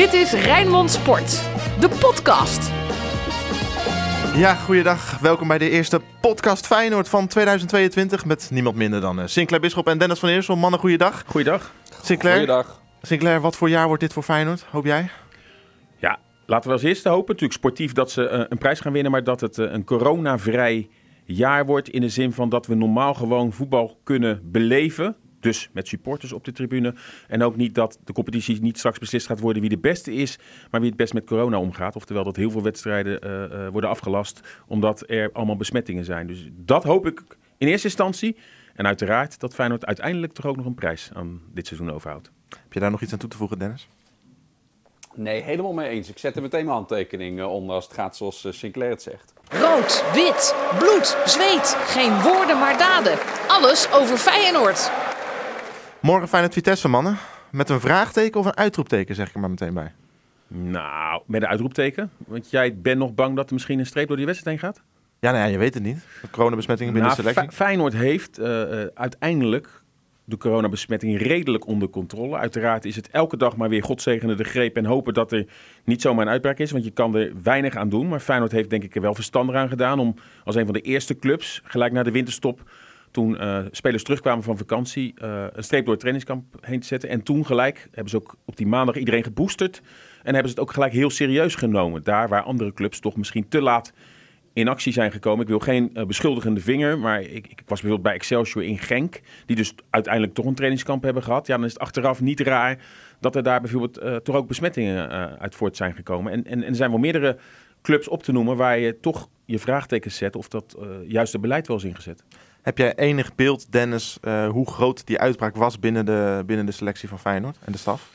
Dit is Rijnmond Sport, de podcast. Ja, goeiedag. Welkom bij de eerste podcast Feyenoord van 2022 met niemand minder dan eh, Sinclair Bisschop en Dennis van Eersel. Mannen, goeiedag. Goeiedag. Sinclair, Goeiedag. Sinclair, wat voor jaar wordt dit voor Feyenoord, hoop jij? Ja, laten we als eerste hopen, natuurlijk sportief, dat ze eh, een prijs gaan winnen, maar dat het eh, een coronavrij jaar wordt in de zin van dat we normaal gewoon voetbal kunnen beleven. Dus met supporters op de tribune. En ook niet dat de competitie niet straks beslist gaat worden wie de beste is, maar wie het best met corona omgaat. Oftewel dat heel veel wedstrijden eh, eh, worden afgelast omdat er allemaal besmettingen zijn. Dus dat hoop ik in eerste instantie. En uiteraard dat Feyenoord uiteindelijk toch ook nog een prijs aan dit seizoen overhoudt. Heb je daar nog iets aan toe te voegen, Dennis? Nee, helemaal mee eens. Ik zet er meteen mijn handtekening eh, onder als het gaat zoals Sinclair het zegt. Rood, wit, bloed, zweet. Geen woorden maar daden. Alles over Feyenoord. Morgen Feyenoord Vitesse, mannen. Met een vraagteken of een uitroepteken, zeg ik er maar meteen bij. Nou, met een uitroepteken. Want jij bent nog bang dat er misschien een streep door die wedstrijd heen gaat? Ja, nou ja, je weet het niet. De coronabesmettingen binnen Nou, de selectie. Fe- Feyenoord heeft eh, eh, uiteindelijk de coronabesmetting redelijk onder controle. Uiteraard is het elke dag maar weer godzegende de greep en hopen dat er niet zomaar een uitbraak is. Want je kan er weinig aan doen. Maar Feyenoord heeft denk ik er wel verstandig aan gedaan om als een van de eerste clubs gelijk na de winterstop... Toen eh, spelers terugkwamen van vakantie, eh, een streep door het trainingskamp heen te zetten. En toen gelijk hebben ze ook op die maandag iedereen geboosterd. En hebben ze het ook gelijk heel serieus genomen. Daar waar andere clubs toch misschien te laat in actie zijn gekomen. Ik wil geen eh, beschuldigende vinger, maar ik, ik was bijvoorbeeld bij Excelsior in Genk, die dus uiteindelijk toch een trainingskamp hebben gehad. Ja, dan is het achteraf niet raar dat er daar bijvoorbeeld toch ook besmettingen uit voort zijn gekomen. En, en, en er zijn wel meerdere clubs op te noemen waar je toch je vraagtekens zet of dat juiste beleid wel is ingezet. Heb jij enig beeld, Dennis, eh, hoe groot die uitbraak was binnen de, binnen de selectie van Feyenoord en de staf?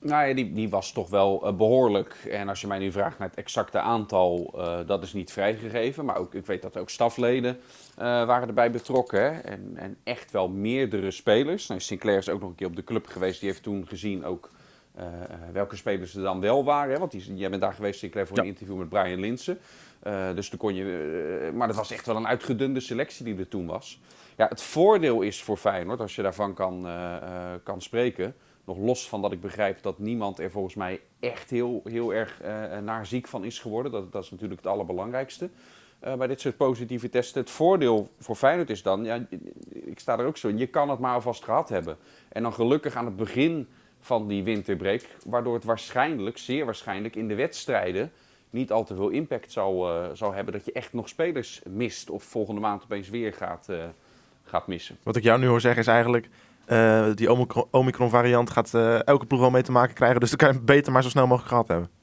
Nou ja, die, die was toch wel eh, behoorlijk. En als je mij nu vraagt naar het exacte aantal, eh, dat is niet vrijgegeven. Maar ook, ik weet dat ook stafleden waren erbij betrokken. En, en echt wel meerdere spelers. Nou, Sinclair is ook nog een keer op de club geweest. Die heeft toen gezien ook eh, eh, welke spelers er dan wel waren. Hè? Want die, jij bent daar geweest, Sinclair, voor Ja. een interview met Brian Linsen. Eh, dus toen kon je... maar dat was echt wel een uitgedunde selectie die er toen was. Ja, het voordeel is voor Feyenoord, als je daarvan kan, kan spreken... Nog los van dat ik begrijp dat niemand er volgens mij echt heel, heel erg naar ziek van is geworden. Dat, dat is natuurlijk het allerbelangrijkste bij dit soort positieve testen. Het voordeel voor Feyenoord is dan, ja, ik sta er ook zo in, je kan het maar alvast gehad hebben. En dan gelukkig aan het begin van die winterbreak, waardoor het waarschijnlijk, zeer waarschijnlijk in de wedstrijden niet al te veel impact zou, eh, zou hebben. Dat je echt nog spelers mist of volgende maand opeens weer gaat, eh, gaat missen. Wat ik jou nu hoor zeggen is eigenlijk, eh, die Omicron- Omicron-variant gaat elke ploeg wel mee te maken krijgen. Dus dan kan je beter maar zo snel mogelijk gehad hebben.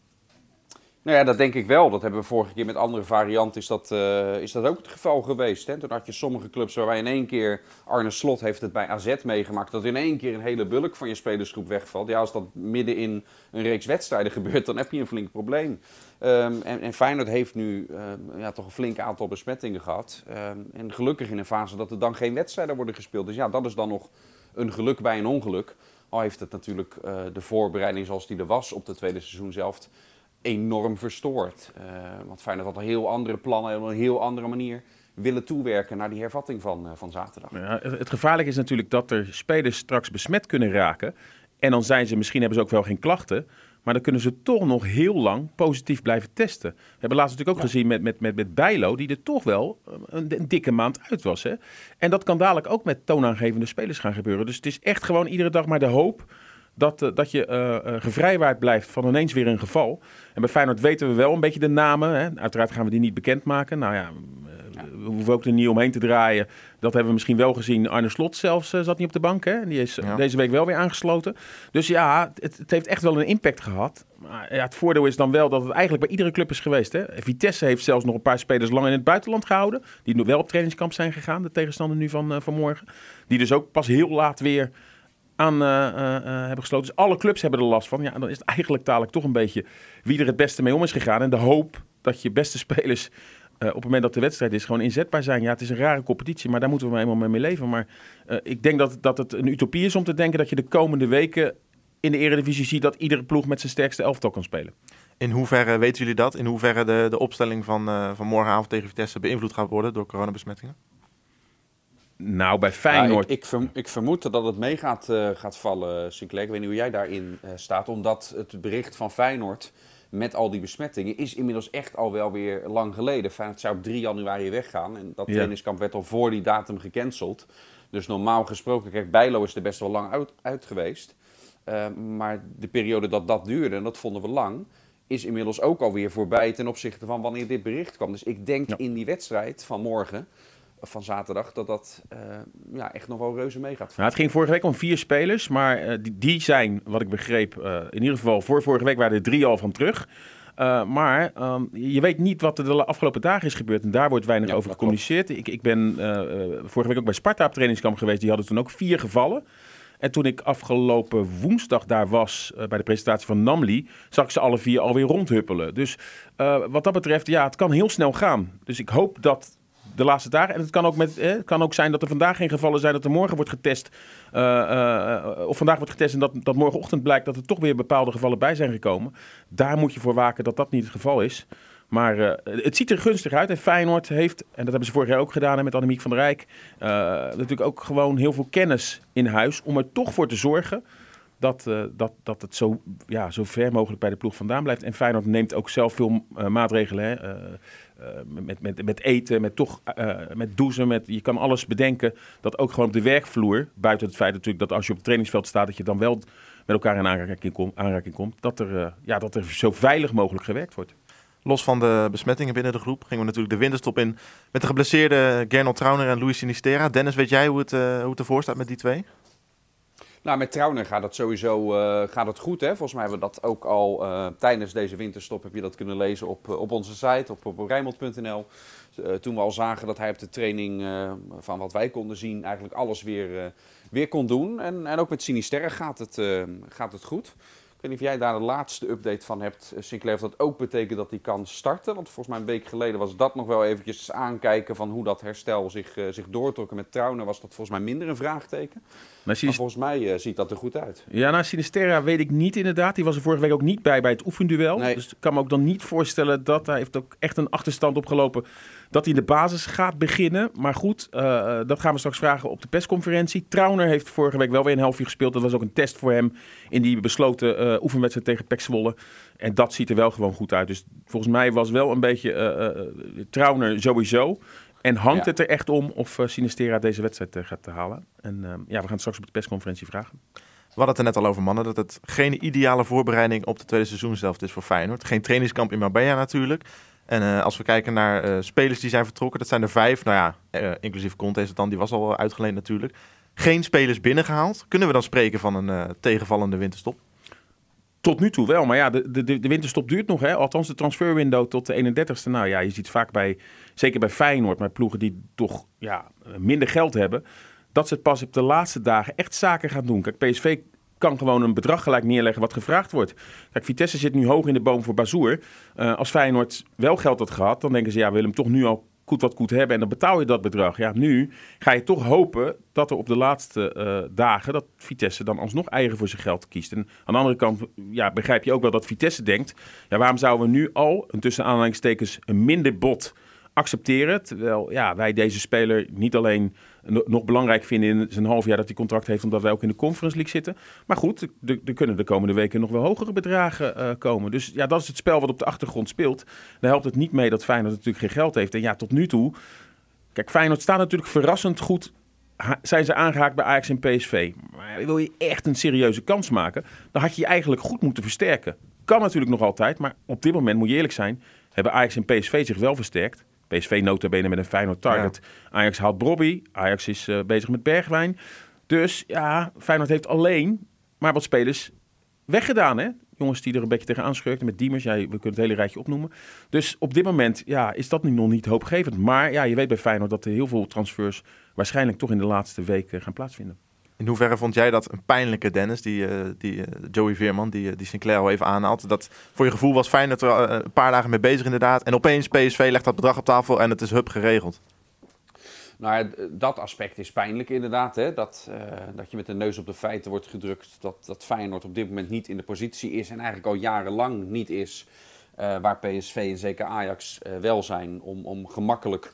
Nou ja, dat denk ik wel. Dat hebben we vorige keer met andere varianten is dat, eh, is dat ook het geval geweest. Hè? Toen had je sommige clubs waarbij in één keer, Arne Slot heeft het bij AZ meegemaakt, dat in één keer een hele bulk van je spelersgroep wegvalt. Ja, als dat midden in een reeks wedstrijden gebeurt, dan heb je een flink probleem. Ehm, en, en Feyenoord heeft nu ehm, ja, toch een flink aantal besmettingen gehad. Ehm, en gelukkig in een fase dat er dan geen wedstrijden worden gespeeld. Dus ja, dat is dan nog een geluk bij een ongeluk. Al heeft het natuurlijk eh, de voorbereiding zoals die er was op de tweede seizoen zelf enorm verstoord. Eh, want Feyenoord had een heel andere plannen en op een heel andere manier willen toewerken naar die hervatting van, eh, van zaterdag. Ja, het, het gevaarlijke is natuurlijk dat er spelers straks besmet kunnen raken. En dan zijn ze, misschien hebben ze ook wel geen klachten. Maar dan kunnen ze toch nog heel lang positief blijven testen. We hebben laatst natuurlijk ook gezien met, met, met, met Bijlo, die er toch wel eh, een, een dikke maand uit was. Hè? En dat kan dadelijk ook met toonaangevende spelers gaan gebeuren. Dus het is echt gewoon iedere dag maar de hoop dat, eh, dat je eh, eh, gevrijwaard blijft van ineens weer een geval. En bij Feyenoord weten we wel een beetje de namen. Hè? Uiteraard gaan we die niet bekendmaken. Nou ja, we hoeven ook er niet omheen te draaien. Dat hebben we misschien wel gezien. Arne Slot zelfs zat niet op de bank. Hè? Die is Ja. deze week wel weer aangesloten. Dus ja, het, het heeft echt wel een impact gehad. Maar ja, het voordeel is dan wel dat het eigenlijk bij iedere club is geweest. Hè? Vitesse heeft zelfs nog een paar spelers lang in het buitenland gehouden. Die nog wel op trainingskamp zijn gegaan. De tegenstander nu van, eh, van morgen. Die dus ook pas heel laat weer aan eh, eh, eh, hebben gesloten. Dus alle clubs hebben er last van. Ja, dan is het eigenlijk dadelijk toch een beetje wie er het beste mee om is gegaan. En de hoop dat je beste spelers op het moment dat de wedstrijd is gewoon inzetbaar zijn. Ja, het is een rare competitie, maar daar moeten we maar eenmaal mee leven. Maar ik denk dat, dat het een utopie is om te denken dat je de komende weken in de Eredivisie ziet dat iedere ploeg met zijn sterkste elftal kan spelen. In hoeverre weten jullie dat? In hoeverre de, de opstelling van, van morgenavond tegen Vitesse beïnvloed gaat worden door coronabesmettingen? Nou, bij Ja, Feyenoord... ik, ik, verm- ik vermoed dat het mee gaat, eh, gaat vallen, Sinclair. Ik weet niet hoe jij daarin eh, staat. Omdat het bericht van Feyenoord met al die besmettingen is inmiddels echt al wel weer lang geleden. Feyenoord zou op 3 januari weggaan. En dat Ja. trainingskamp werd al voor die datum gecanceld. Dus normaal gesproken, kijk, Bijlo is er best wel lang uit, uit geweest. Eh, maar de periode dat dat duurde, en dat vonden we lang, is inmiddels ook alweer voorbij ten opzichte van wanneer dit bericht kwam. Dus ik denk Ja. in die wedstrijd van morgen, van zaterdag, dat dat eh, ja, echt nog wel reuze mee gaat. Nou, het ging vorige week om vier spelers, maar eh, die, die zijn, wat ik begreep, eh, in ieder geval voor vorige week waren er drie al van terug. Maar ehm, je weet niet wat er de afgelopen dagen is gebeurd en daar wordt weinig Ja, over gecommuniceerd. Ik, ik ben vorige week ook bij Sparta op trainingskamp geweest, die hadden toen ook vier gevallen. En toen ik afgelopen woensdag daar was bij de presentatie van Namli, zag ik ze alle vier alweer rondhuppelen. Dus wat dat betreft, ja, het kan heel snel gaan. Dus ik hoop dat de laatste dagen, en het kan ook, met, kan ook zijn dat er vandaag geen gevallen zijn, dat er morgen wordt getest. eh, eh, of vandaag wordt getest en dat, dat morgenochtend blijkt dat er toch weer bepaalde gevallen bij zijn gekomen. Daar moet je voor waken dat dat niet het geval is. Maar eh, het ziet er gunstig uit. En Feyenoord heeft, en dat hebben ze vorig jaar ook gedaan hè, met Annemiek van der Rijk, natuurlijk ook gewoon heel veel kennis in huis om er toch voor te zorgen dat, dat, dat het zo, ja, zo ver mogelijk bij de ploeg vandaan blijft. En Feyenoord neemt ook zelf veel maatregelen. Hè, met, met, met eten, met, toch, eh, met. Met, je kan alles bedenken dat ook gewoon op de werkvloer, buiten het feit natuurlijk dat als je op het trainingsveld staat, dat je dan wel met elkaar in aanraking, aanraking komt, dat er, eh, ja, dat er zo veilig mogelijk gewerkt wordt. Los van de besmettingen binnen de groep gingen we natuurlijk de winterstop in met de geblesseerde Gernot Trauner en Luis Sinistera. Dennis, weet jij hoe het, eh, hoe het ervoor staat met die twee? Nou, met Trauner gaat het sowieso eh, gaat het goed. Hè? Volgens mij hebben we dat ook al eh, tijdens deze winterstop. Heb je dat kunnen lezen op, eh, op onze site, op, op toen we al zagen dat hij op de training, van wat wij konden zien, eigenlijk alles weer, weer kon doen. En, en ook met Sinisterre gaat het, gaat het goed. Weet niet of jij daar de laatste update van hebt, eh, Sinclair. Of dat ook betekent dat hij kan starten. Want volgens mij een week geleden was dat nog wel eventjes aankijken van hoe dat herstel zich, eh, zich doortrok. En met Trauner was dat volgens mij minder een vraagteken. Maar volgens mij eh, ziet dat er goed uit. Ja, nou, Sinisterra weet ik niet inderdaad. Die was er vorige week ook niet bij bij het oefenduel. Nee. Dus ik kan me ook dan niet voorstellen dat hij heeft ook echt een achterstand opgelopen dat hij in de basis gaat beginnen. Maar goed, dat gaan we straks vragen op de persconferentie. Trauner heeft vorige week wel weer een half uur gespeeld. Dat was ook een test voor hem in die besloten eh, oefenwedstrijd tegen Pek Zwolle. En dat ziet er wel gewoon goed uit. Dus volgens mij was wel een beetje Trauner sowieso. En hangt Ja. het er echt om of uh, Sinistera deze wedstrijd gaat halen? En eh, ja, we gaan het straks op de persconferentie vragen. We hadden het er net al over, mannen, dat het geen ideale voorbereiding op de tweede seizoenshelft is voor Feyenoord. Geen trainingskamp in Marbella natuurlijk. En als we kijken naar spelers die zijn vertrokken, dat zijn er vijf. Nou ja, eh, inclusief Conte is het dan, die was al uitgeleend natuurlijk. Geen spelers binnengehaald. Kunnen we dan spreken van een tegenvallende winterstop? Tot nu toe wel, maar ja, de, de, de winterstop duurt nog. Hè? Althans, de transferwindow tot de 31ste. Nou ja, je ziet vaak bij, zeker bij Feyenoord, maar ploegen die toch ja, minder geld hebben, dat ze het pas op de laatste dagen echt zaken gaan doen. Kijk, PSV kan gewoon een bedrag gelijk neerleggen wat gevraagd wordt. Kijk, Vitesse zit nu hoog in de boom voor Bazoer. Uh, als Feyenoord wel geld had gehad, dan denken ze, ja, we willen hem toch nu al goed wat goed hebben en dan betaal je dat bedrag. Ja, nu ga je toch hopen dat er op de laatste uh, dagen dat Vitesse dan alsnog eigen voor zijn geld kiest. En aan de andere kant ja, begrijp je ook wel dat Vitesse denkt, ja, waarom zouden we nu al, een tussen aanhalingstekens, een minder bod accepteren. Terwijl ja, wij deze speler niet alleen nog belangrijk vinden in zijn half jaar dat hij contract heeft, omdat wij ook in de Conference League zitten. Maar goed, er kunnen de komende weken nog wel hogere bedragen uh, komen. Dus ja, dat is het spel wat op de achtergrond speelt. Daar helpt het niet mee dat Feyenoord natuurlijk geen geld heeft. En ja, tot nu toe, kijk, Feyenoord staat natuurlijk verrassend goed. Zijn ze aangehaakt bij Ajax en PSV. Maar wil je echt een serieuze kans maken, dan had je je eigenlijk goed moeten versterken. Kan natuurlijk nog altijd, maar op dit moment moet je eerlijk zijn, hebben Ajax en PSV zich wel versterkt. PSV notabene met een Feyenoord target. Ja. Ajax haalt Bobby. Ajax is uh, bezig met Bergwijn. Dus ja, Feyenoord heeft alleen maar wat spelers weggedaan. Hè? Jongens die er een beetje tegenaan schurkten met Diemers. Ja, we kunnen het hele rijtje opnoemen. Dus op dit moment ja, is dat nu nog niet hoopgevend. Maar ja, je weet bij Feyenoord dat er heel veel transfers waarschijnlijk toch in de laatste weken gaan plaatsvinden. In hoeverre vond jij dat een pijnlijke Dennis, die, uh, die uh, Joey Veerman, die, uh, die Sinclair al even aanhaalt? Dat voor je gevoel was Feyenoord er een paar dagen mee bezig inderdaad. En opeens PSV legt dat bedrag op tafel en het is hup geregeld. Nou, dat aspect is pijnlijk inderdaad. Hè? Dat, dat je met de neus op de feiten wordt gedrukt. Dat, dat Feyenoord op dit moment niet in de positie is. En eigenlijk al jarenlang niet is. Waar PSV en zeker Ajax wel zijn. Om, om gemakkelijk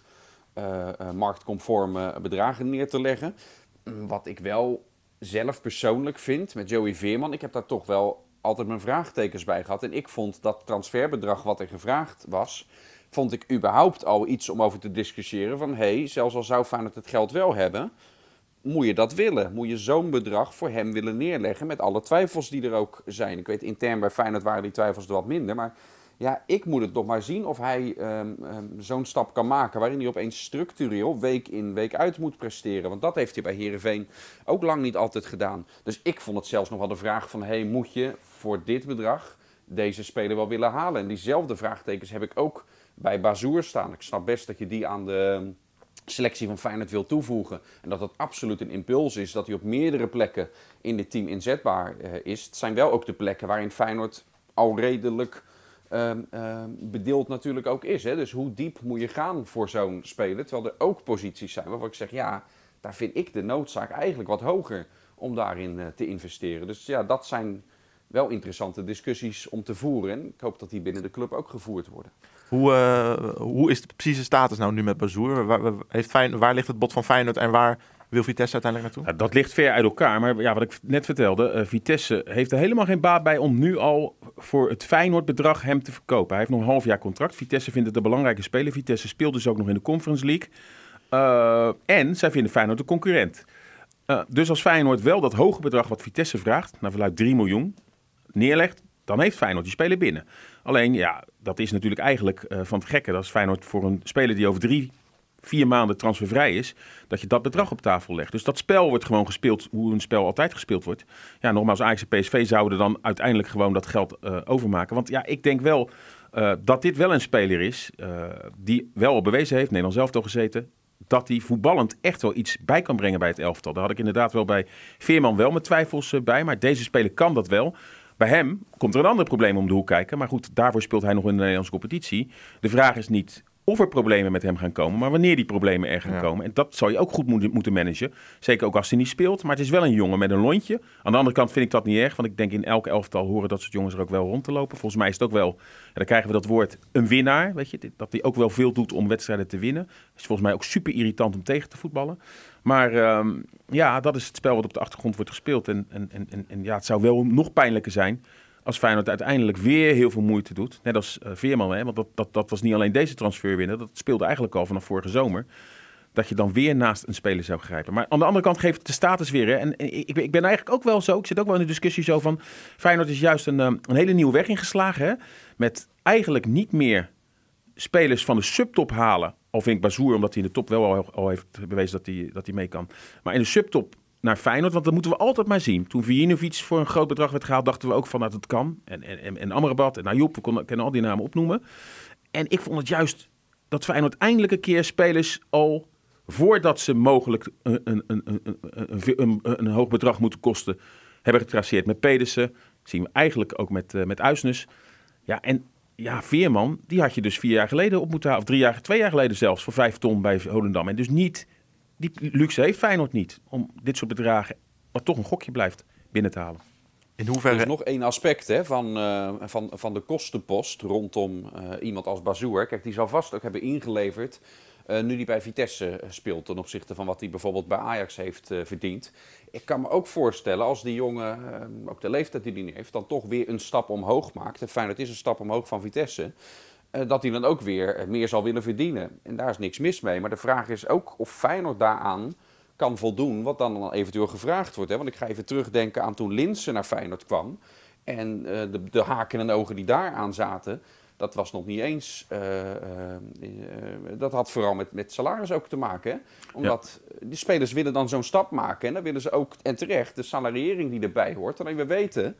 eh, eh, marktconforme bedragen neer te leggen. Wat ik wel zelf persoonlijk vind met Joey Veerman, ik heb daar toch wel altijd mijn vraagtekens bij gehad. En ik vond dat transferbedrag wat er gevraagd was, vond ik überhaupt al iets om over te discussiëren. Van hé, hey, zelfs al zou Feyenoord het geld wel hebben, moet je dat willen? Moet je zo'n bedrag voor hem willen neerleggen met alle twijfels die er ook zijn? Ik weet, intern bij Feyenoord waren die twijfels er wat minder, maar ja, ik moet het nog maar zien of hij ehm, ehm, zo'n stap kan maken waarin hij opeens structureel week in week uit moet presteren. Want dat heeft hij bij Herenveen ook lang niet altijd gedaan. Dus ik vond het zelfs nog wel de vraag van, hey, moet je voor dit bedrag deze speler wel willen halen? En diezelfde vraagtekens heb ik ook bij Bazoer staan. Ik snap best dat je die aan de selectie van Feyenoord wil toevoegen. En dat dat absoluut een impuls is, dat hij op meerdere plekken in dit team inzetbaar uh, is. Het zijn wel ook de plekken waarin Feyenoord al redelijk um, bedeeld natuurlijk ook is. Hè? Dus hoe diep moet je gaan voor zo'n speler? Terwijl er ook posities zijn waarvan ik zeg, ja, daar vind ik de noodzaak eigenlijk wat hoger om daarin uh, te investeren. Dus ja, dat zijn wel interessante discussies om te voeren. En ik hoop dat die binnen de club ook gevoerd worden. Hoe, uh, hoe is de precieze status nou nu met Bazoer? Waar, heeft waar ligt het bod van Feyenoord en waar wil Vitesse uiteindelijk naartoe? Ja, dat ligt ver uit elkaar. Maar ja, wat ik net vertelde, uh, Vitesse heeft er helemaal geen baat bij om nu al voor het Feyenoord bedrag hem te verkopen. Hij heeft nog een half jaar contract. Vitesse vindt het een belangrijke speler. Vitesse speelt dus ook nog in de Conference League. Uh, en zij vinden Feyenoord een concurrent. Uh, dus als Feyenoord wel dat hoge bedrag wat Vitesse vraagt, naar verluidt 3 miljoen, neerlegt, dan heeft Feyenoord die speler binnen. Alleen, ja, dat is natuurlijk eigenlijk van het gekke. Dat is Feyenoord voor een speler die over drie, vier maanden transfervrij is, dat je dat bedrag op tafel legt. Dus dat spel wordt gewoon gespeeld hoe een spel altijd gespeeld wordt. Ja, nogmaals, Ajax en PSV zouden dan uiteindelijk gewoon dat geld uh, overmaken. Want ja, ik denk wel uh, dat dit wel een speler is die wel al bewezen heeft, Nederland zelf toch gezeten, dat hij voetballend echt wel iets bij kan brengen bij het elftal. Daar had ik inderdaad wel bij Veerman wel met twijfels bij, maar deze speler kan dat wel. Bij hem komt er een ander probleem om de hoek kijken. Maar goed, daarvoor speelt hij nog in de Nederlandse competitie. De vraag is niet of er problemen met hem gaan komen, maar wanneer die problemen er gaan ja. komen. En dat zou je ook goed moeten managen. Zeker ook als hij niet speelt. Maar het is wel een jongen met een lontje. Aan de andere kant vind ik dat niet erg, want ik denk in elk elftal horen dat soort jongens er ook wel rond te lopen. Volgens mij is het ook wel, ja, dan krijgen we dat woord een winnaar. Weet je, dat hij ook wel veel doet om wedstrijden te winnen. is volgens mij ook super irritant om tegen te voetballen. Maar um, ja, dat is het spel wat op de achtergrond wordt gespeeld. En, en, en, en ja, het zou wel nog pijnlijker zijn als Feyenoord uiteindelijk weer heel veel moeite doet. Net als uh, Veerman, hè, want dat, dat, dat was niet alleen deze transfer winnen. Dat speelde eigenlijk al vanaf vorige zomer. Dat je dan weer naast een speler zou grijpen. Maar aan de andere kant geeft het de status weer. Hè. En, ik, ik ben eigenlijk ook wel zo. Ik zit ook wel in de discussie zo van. Feyenoord is juist een, um, een hele nieuwe weg ingeslagen. Hè, met eigenlijk niet meer spelers van de subtop halen. Al vind ik Bazoer, omdat hij in de top wel al, al heeft bewezen dat hij, dat hij mee kan. Maar in de subtop naar Feyenoord. Want dat moeten we altijd maar zien. Toen Vijinovic voor een groot bedrag werd gehaald, dachten we ook van dat het kan. En, en, en Amrabat en Ayoub, we konden, kunnen al die namen opnoemen. En ik vond het juist dat Feyenoord eindelijk een keer spelers al voordat ze mogelijk een, een, een, een, een, een hoog bedrag moeten kosten, hebben getraceerd. Met Pedersen, zien we eigenlijk ook met, uh, met Uisnes. Ja, en ja, Veerman, die had je dus vier jaar geleden op moeten halen. Of drie jaar, twee jaar geleden zelfs, voor vijf ton bij Holendam. En dus niet die luxe heeft Feyenoord niet om dit soort bedragen, wat toch een gokje blijft, binnen te halen. In hoeverre... Er is nog één aspect hè, van, uh, van, van de kostenpost rondom uh, iemand als Bazoer. Kijk, die zal vast ook hebben ingeleverd uh, nu hij bij Vitesse speelt ten opzichte van wat hij bijvoorbeeld bij Ajax heeft verdiend. Ik kan me ook voorstellen als die jongen, ook de leeftijd die hij nu heeft, dan toch weer een stap omhoog maakt. En Feyenoord is een stap omhoog van Vitesse. Uh, dat hij dan ook weer meer zal willen verdienen. En daar is niks mis mee. Maar de vraag is ook of Feyenoord daaraan kan voldoen, wat dan eventueel gevraagd wordt. Hè? Want ik ga even terugdenken aan toen Linsen naar Feyenoord kwam. En uh, de, de, haken en ogen die daar aan zaten, dat was nog niet eens. Uh, dat had vooral met, met salaris ook te maken. Hè? Omdat ja. die spelers willen dan zo'n stap maken. En dan willen ze ook, en terecht, de salariering die erbij hoort. Alleen we weten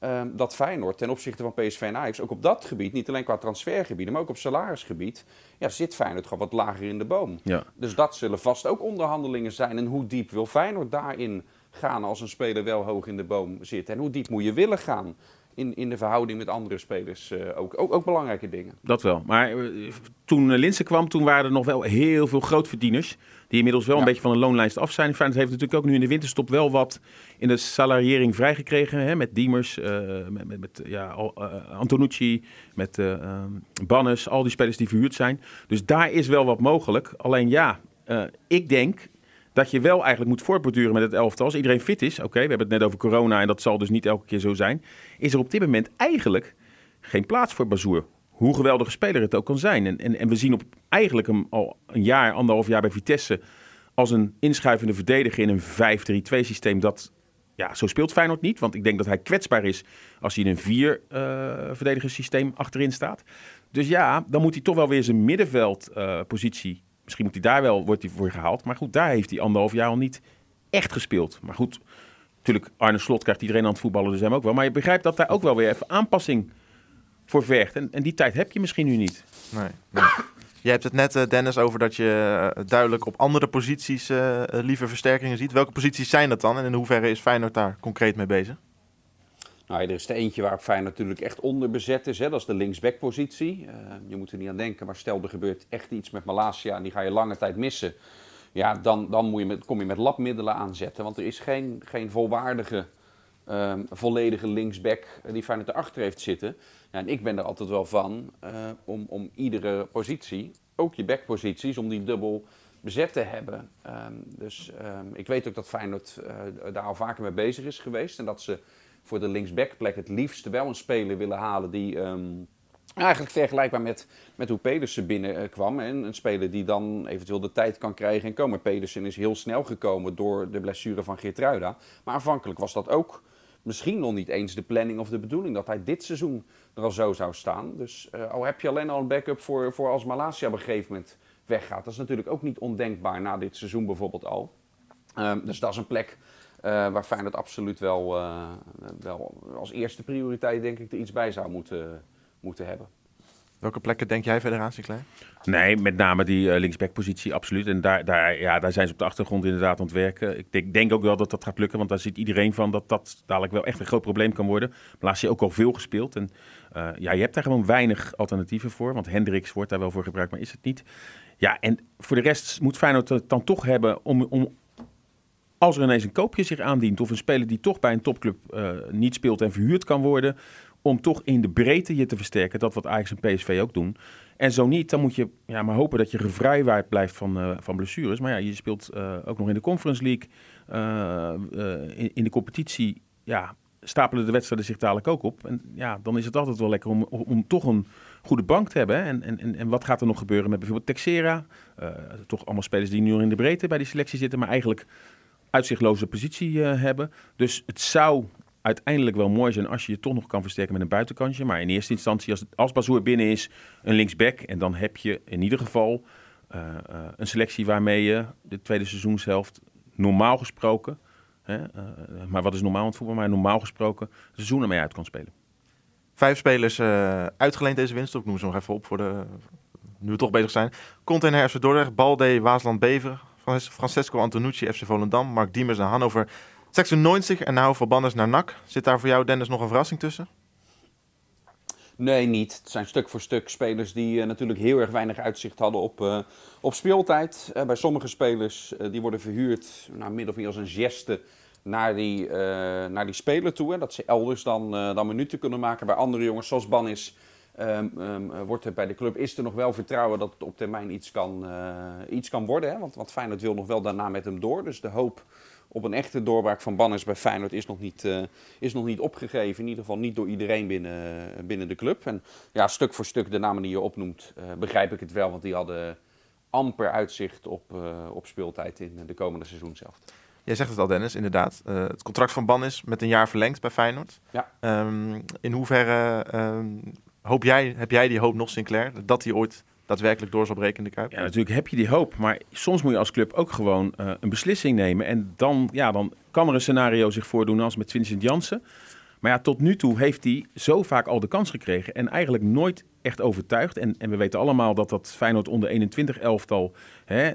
um, dat Feyenoord ten opzichte van PSV en Ajax ook op dat gebied, niet alleen qua transfergebieden, maar ook op salarisgebied, ja, zit Feyenoord gewoon wat lager in de boom. Ja. Dus dat zullen vast ook onderhandelingen zijn. En hoe diep wil Feyenoord daarin gaan als een speler wel hoog in de boom zit? En hoe diep moet je willen gaan? in, in de verhouding met andere spelers eh, ook, ook, ook belangrijke dingen. Dat wel. Maar eh, toen eh, Linse kwam, toen waren er nog wel heel veel grootverdieners. Die inmiddels wel een beetje van de loonlijst af zijn. Feyenoord heeft natuurlijk ook nu in de winterstop wel wat in de salariering vrijgekregen. Hè, met Diemers, eh, met, met, met ja, eh, Antonucci, met ehm, Bannes. Al die spelers die verhuurd zijn. Dus daar is wel wat mogelijk. Alleen ja, ik denk dat je wel eigenlijk moet voortborduren met het elftal. Als iedereen fit is, oké, we hebben het net over corona en dat zal dus niet elke keer zo zijn. Is er op dit moment eigenlijk geen plaats voor Bazoer. Hoe geweldige speler het ook kan zijn. En, en, en we zien op eigenlijk hem al een jaar, anderhalf jaar bij Vitesse... als een inschuivende verdediger in een 5-3-2 systeem. Dat, ja, zo speelt Feyenoord niet. Want ik denk dat hij kwetsbaar is als hij in een vier eh verdedigerssysteem achterin staat. Dus ja, dan moet hij toch wel weer zijn middenveldpositie... Misschien moet hij daar wel, wordt hij voor gehaald. Maar goed, daar heeft hij anderhalf jaar al niet echt gespeeld. Maar goed, natuurlijk, Arne Slot krijgt iedereen aan het voetballen, dus hem ook wel. Maar je begrijpt dat daar ook wel weer even aanpassing voor vergt. En, en die tijd heb je misschien nu niet. Nee, nee. Je hebt het net, eh, Dennis, over dat je eh, duidelijk op andere posities eh, eh, liever versterkingen ziet. Welke posities zijn dat dan en in hoeverre is Feyenoord daar concreet mee bezig? Nou, er is er eentje waar Feyenoord natuurlijk echt onderbezet is. Hè? Dat is de linksbackpositie. Eh je moet er niet aan denken, maar stel er gebeurt echt iets met Malasia en die ga je lange tijd missen. Ja, dan, dan moet je met, kom je met labmiddelen aanzetten. Want er is geen, geen volwaardige, ehm, volledige linksback die Feyenoord erachter heeft zitten. En ik ben er altijd wel van eh, om, om iedere positie, ook je backposities, om die dubbel bezet te hebben. Ehm, dus ehm, ik weet ook dat Feyenoord eh, daar al vaker mee bezig is geweest. En dat ze voor de linksbackplek het liefst wel een speler willen halen die eigenlijk vergelijkbaar met, met hoe Pedersen binnenkwam. En een speler die dan eventueel de tijd kan krijgen en komen. Pedersen is heel snel gekomen door de blessure van Geertruida. Maar aanvankelijk was dat ook misschien nog niet eens de planning of de bedoeling dat hij dit seizoen er al zo zou staan. Dus eh, al heb je alleen al een backup voor, voor als Malasia op een gegeven moment weggaat. Dat is natuurlijk ook niet ondenkbaar na dit seizoen bijvoorbeeld al. Ehm, dus dat is een plek eh, waar Feyenoord absoluut wel, eh, wel als eerste prioriteit denk ik er iets bij zou moeten, moeten hebben. Welke plekken denk jij, Federatie Klein? Nee, met name die eh, linksbackpositie, absoluut. En daar, daar, ja, daar zijn ze op de achtergrond inderdaad aan het werken. Ik denk, denk ook wel dat dat gaat lukken, want daar ziet iedereen van dat dat dadelijk wel echt een groot probleem kan worden. Maar je ook al veel gespeeld. En eh, ja, je hebt daar gewoon weinig alternatieven voor, want Hendricks wordt daar wel voor gebruikt, maar is het niet. Ja, en voor de rest moet Feyenoord het dan toch hebben om, om als er ineens een koopje zich aandient of een speler die toch bij een topclub eh, niet speelt en verhuurd kan worden, om toch in de breedte je te versterken. Dat wat Ajax en PSV ook doen. En zo niet, dan moet je ja, maar hopen dat je gevrijwaard blijft van, eh, van blessures. Maar ja, je speelt eh, ook nog in de Conference League. eh, in, in de competitie ja, stapelen de wedstrijden zich dadelijk ook op. En ja, dan is het altijd wel lekker om, om, toch een goede bank te hebben. En, en, en, wat gaat er nog gebeuren met bijvoorbeeld Texera? Toch allemaal spelers die nu in de breedte bij die selectie zitten, maar eigenlijk uitzichtloze positie hebben. Dus het zou uiteindelijk wel mooi zijn als je je toch nog kan versterken met een buitenkantje. Maar in eerste instantie, als, als Bazoer binnen is, een linksback. En dan heb je in ieder geval eh, eh, een selectie waarmee je de tweede seizoenshelft normaal gesproken... Hè, eh, maar wat is normaal in het voetbal? Maar normaal gesproken het seizoen ermee uit kan spelen. Vijf spelers uitgeleend deze winst. Ik noem ze nog even op voor de. Nu we toch bezig zijn. Container FC Dordrecht, Balde, Waasland Bever, Frances- Francesco Antonucci, FC Volendam, Mark Diemers naar Hannover, 96 en nou Verbanders naar NAC. Zit daar voor jou, Dennis, nog een verrassing tussen? Nee, niet. Het zijn stuk voor stuk spelers die eh, natuurlijk heel erg weinig uitzicht hadden op, eh, op speeltijd. Eh, bij sommige spelers die worden verhuurd, nou, min of als een geste, naar die, naar die speler toe. Hè, dat ze elders dan, dan minuten kunnen maken. Bij andere jongens, zoals Banis, ehm, ehm, eh, wordt er bij de club, is er nog wel vertrouwen dat het op termijn iets kan, iets kan worden. Hè? Want, want Feyenoord wil nog wel daarna met hem door. Dus de hoop op een echte doorbraak van Banners bij Feyenoord is nog niet, eh, is nog niet opgegeven. In ieder geval niet door iedereen binnen, binnen de club. En ja, stuk voor stuk, de namen die je opnoemt, eh, begrijp ik het wel. Want die hadden amper uitzicht op, eh, op speeltijd in de komende seizoen zelf. Jij zegt het al, Dennis, inderdaad. Eh, het contract van Ban is met een jaar verlengd bij Feyenoord. Ja. Ehm, in hoeverre ehm, hoop jij, heb jij die hoop nog, Sinclair, dat hij ooit daadwerkelijk door zal breken in de Kuip? Ja, natuurlijk heb je die hoop. Maar soms moet je als club ook gewoon eh, een beslissing nemen. En dan, ja, dan kan er een scenario zich voordoen als met Vincent Jansen. Maar ja, tot nu toe heeft hij zo vaak al de kans gekregen. En eigenlijk nooit echt overtuigd. En, en we weten allemaal dat dat Feyenoord onder 21 elftal,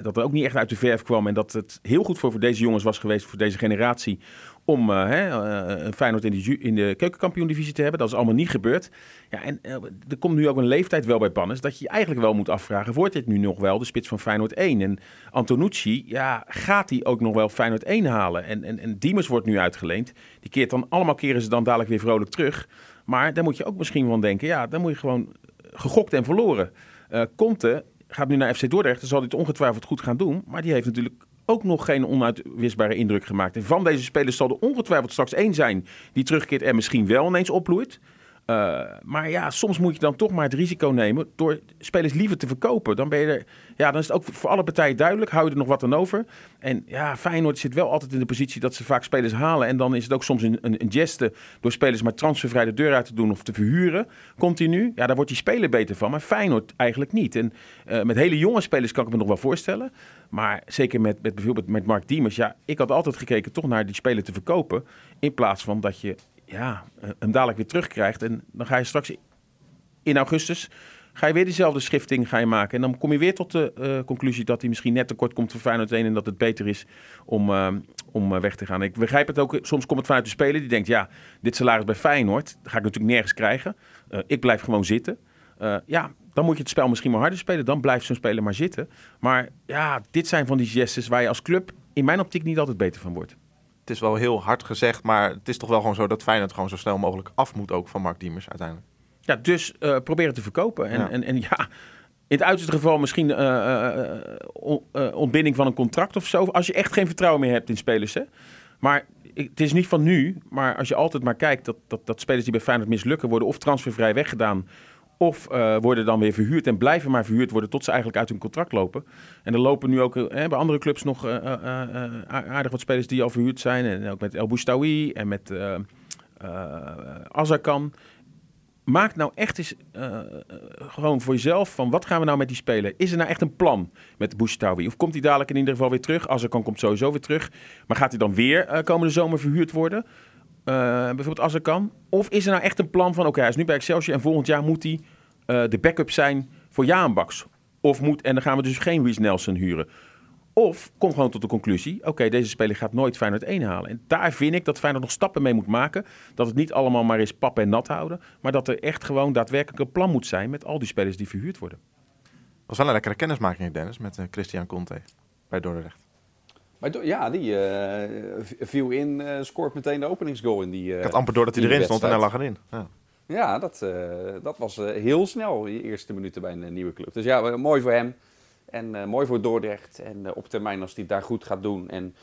dat er ook niet echt uit de verf kwam. En dat het heel goed voor, voor deze jongens was geweest, voor deze generatie, om uh, hè, uh, Feyenoord in de, in de keukenkampioen-divisie te hebben. Dat is allemaal niet gebeurd. Ja, en er komt nu ook een leeftijd wel bij Pannes dat je je eigenlijk wel moet afvragen, wordt dit nu nog wel de spits van Feyenoord 1? En Antonucci, ja, gaat hij ook nog wel Feyenoord 1 halen? En, en, en Diemers wordt nu uitgeleend. Die keert dan, allemaal keren ze dan dadelijk weer vrolijk terug. Maar daar moet je ook misschien van denken, ja, dan moet je gewoon gegokt en verloren. Uh, Conte gaat nu naar FC Dordrecht, dan zal hij het ongetwijfeld goed gaan doen. Maar die heeft natuurlijk ook nog geen onuitwisbare indruk gemaakt. En van deze spelers zal er ongetwijfeld straks één zijn die terugkeert en misschien wel ineens opbloeit. Uh, maar ja, soms moet je dan toch maar het risico nemen door spelers liever te verkopen. Dan, ben je er, ja, dan is het ook voor alle partijen duidelijk. Hou je er nog wat aan over? En ja, Feyenoord zit wel altijd in de positie dat ze vaak spelers halen. En dan is het ook soms een, een, geste door spelers maar transfervrij de deur uit te doen of te verhuren. Continu. Ja, daar wordt die speler beter van. Maar Feyenoord eigenlijk niet. En uh, met hele jonge spelers kan ik me nog wel voorstellen. Maar zeker met, met bijvoorbeeld met Mark Diemers. Ja, ik had altijd gekeken toch naar die speler te verkopen. In plaats van dat je ja, hem dadelijk weer terugkrijgt. En dan ga je straks in augustus ga je weer diezelfde schifting ga je maken. En dan kom je weer tot de uh, conclusie dat hij misschien net tekort komt voor Feyenoord 1 en dat het beter is om, uh, om weg te gaan. Ik begrijp het ook, soms komt het vanuit de speler die denkt, ja, dit salaris bij Feyenoord ga ik natuurlijk nergens krijgen. Ik blijf gewoon zitten. ja, dan moet je het spel misschien maar harder spelen. Dan blijft zo'n speler maar zitten. Maar ja, dit zijn van die gestes waar je als club in mijn optiek niet altijd beter van wordt het is wel heel hard gezegd, maar het is toch wel gewoon zo dat Feyenoord gewoon zo snel mogelijk af moet ook van Mark Diemers uiteindelijk. Ja, dus uh, proberen te verkopen. En ja, en, en, ja in het uiterste geval misschien uh, uh, ontbinding van een contract of zo. Als je echt geen vertrouwen meer hebt in spelers. Hè? Maar het is niet van nu, maar als je altijd maar kijkt dat, dat, dat spelers die bij Feyenoord mislukken worden of transfervrij weggedaan of uh, worden dan weer verhuurd en blijven maar verhuurd worden tot ze eigenlijk uit hun contract lopen. En er lopen nu ook uh, bij andere clubs nog uh, aardig wat spelers die al verhuurd zijn. En ook met El Boustaoui en met Azarkan. Maak nou echt eens gewoon voor jezelf van wat gaan we nou met die speler? Is er nou echt een plan met Boustaoui? Of komt hij dadelijk in ieder geval weer terug? Azarkan komt sowieso weer terug. Maar gaat hij dan weer komende zomer verhuurd worden? Uh, bijvoorbeeld als er kan? Of is er nou echt een plan van, oké, hij is nu bij Excelsior en volgend jaar moet hij uh, de backup zijn voor Jaan Baks? Of moet, en dan gaan we dus geen Reece Nelson huren. Of kom gewoon tot de conclusie, oké, deze speler gaat nooit Feyenoord 1 halen. En daar vind ik dat Feyenoord nog stappen mee moet maken. Dat het niet allemaal maar is pap en nat houden. Maar dat er echt gewoon daadwerkelijk een plan moet zijn met al die spelers die verhuurd worden. was wel een lekkere kennismaking, Dennis, met uh, Christian Conte bij Dordrecht. Maar ja, die uh, viel in, uh, scoort meteen de openingsgoal in die. Uh, ik had amper door dat hij erin stond en hij lag erin. Ja, ja dat, dat was heel snel, die eerste minuten bij een nieuwe club. Dus ja, mooi voor hem. En mooi voor Dordrecht. En op termijn, als hij daar goed gaat doen en,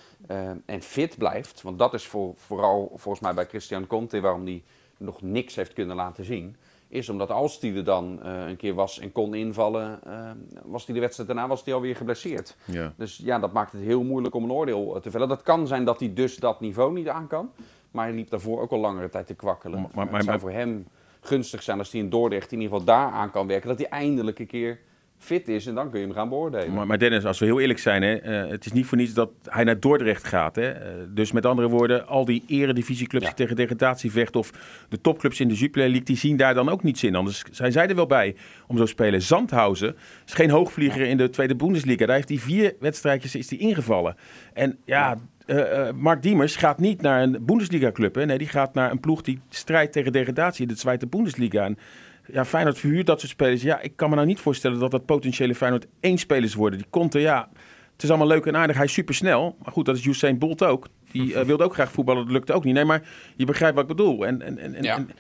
en fit blijft. Want dat is voor, vooral volgens mij bij Christian Conte waarom hij nog niks heeft kunnen laten zien is omdat als hij er dan uh, een keer was en kon invallen, uh, was hij de wedstrijd daarna was hij alweer geblesseerd. Ja. Dus ja, dat maakt het heel moeilijk om een oordeel te vellen. Dat kan zijn dat hij dus dat niveau niet aan kan, maar hij liep daarvoor ook al langere tijd te kwakkelen. Maar, maar, maar het zou voor hem gunstig zijn als hij in Dordrecht in ieder geval daar aan kan werken, dat hij eindelijk een keer fit is en dan kun je hem gaan beoordelen. Maar, maar Dennis, als we heel eerlijk zijn, hè, uh, het is niet voor niets dat hij naar Dordrecht gaat. Hè? Uh, dus met andere woorden, al die eredivisieclubs ja. die tegen degradatie vechten of de topclubs in de Jupiler League, die zien daar dan ook niets in. Anders zijn zij er wel bij om zo te spelen. Zandhausen is geen hoogvlieger ja. in de tweede Bundesliga. Daar heeft hij vier wedstrijdjes is die ingevallen. En ja, uh, Mark Diemers gaat niet naar een Bundesliga-club. Nee, die gaat naar een ploeg die strijdt tegen degradatie in de Tweede Bundesliga. En ja, Feyenoord verhuurt dat soort spelers. Ja, ik kan me nou niet voorstellen dat dat potentiële Feyenoord één spelers worden. Die komt er, ja, het is allemaal leuk en aardig. Hij is super snel. Maar goed, dat is Usain Bolt ook. Die uh, wilde ook graag voetballen, dat lukte ook niet. Nee, maar je begrijpt wat ik bedoel. En, en, en, ja. en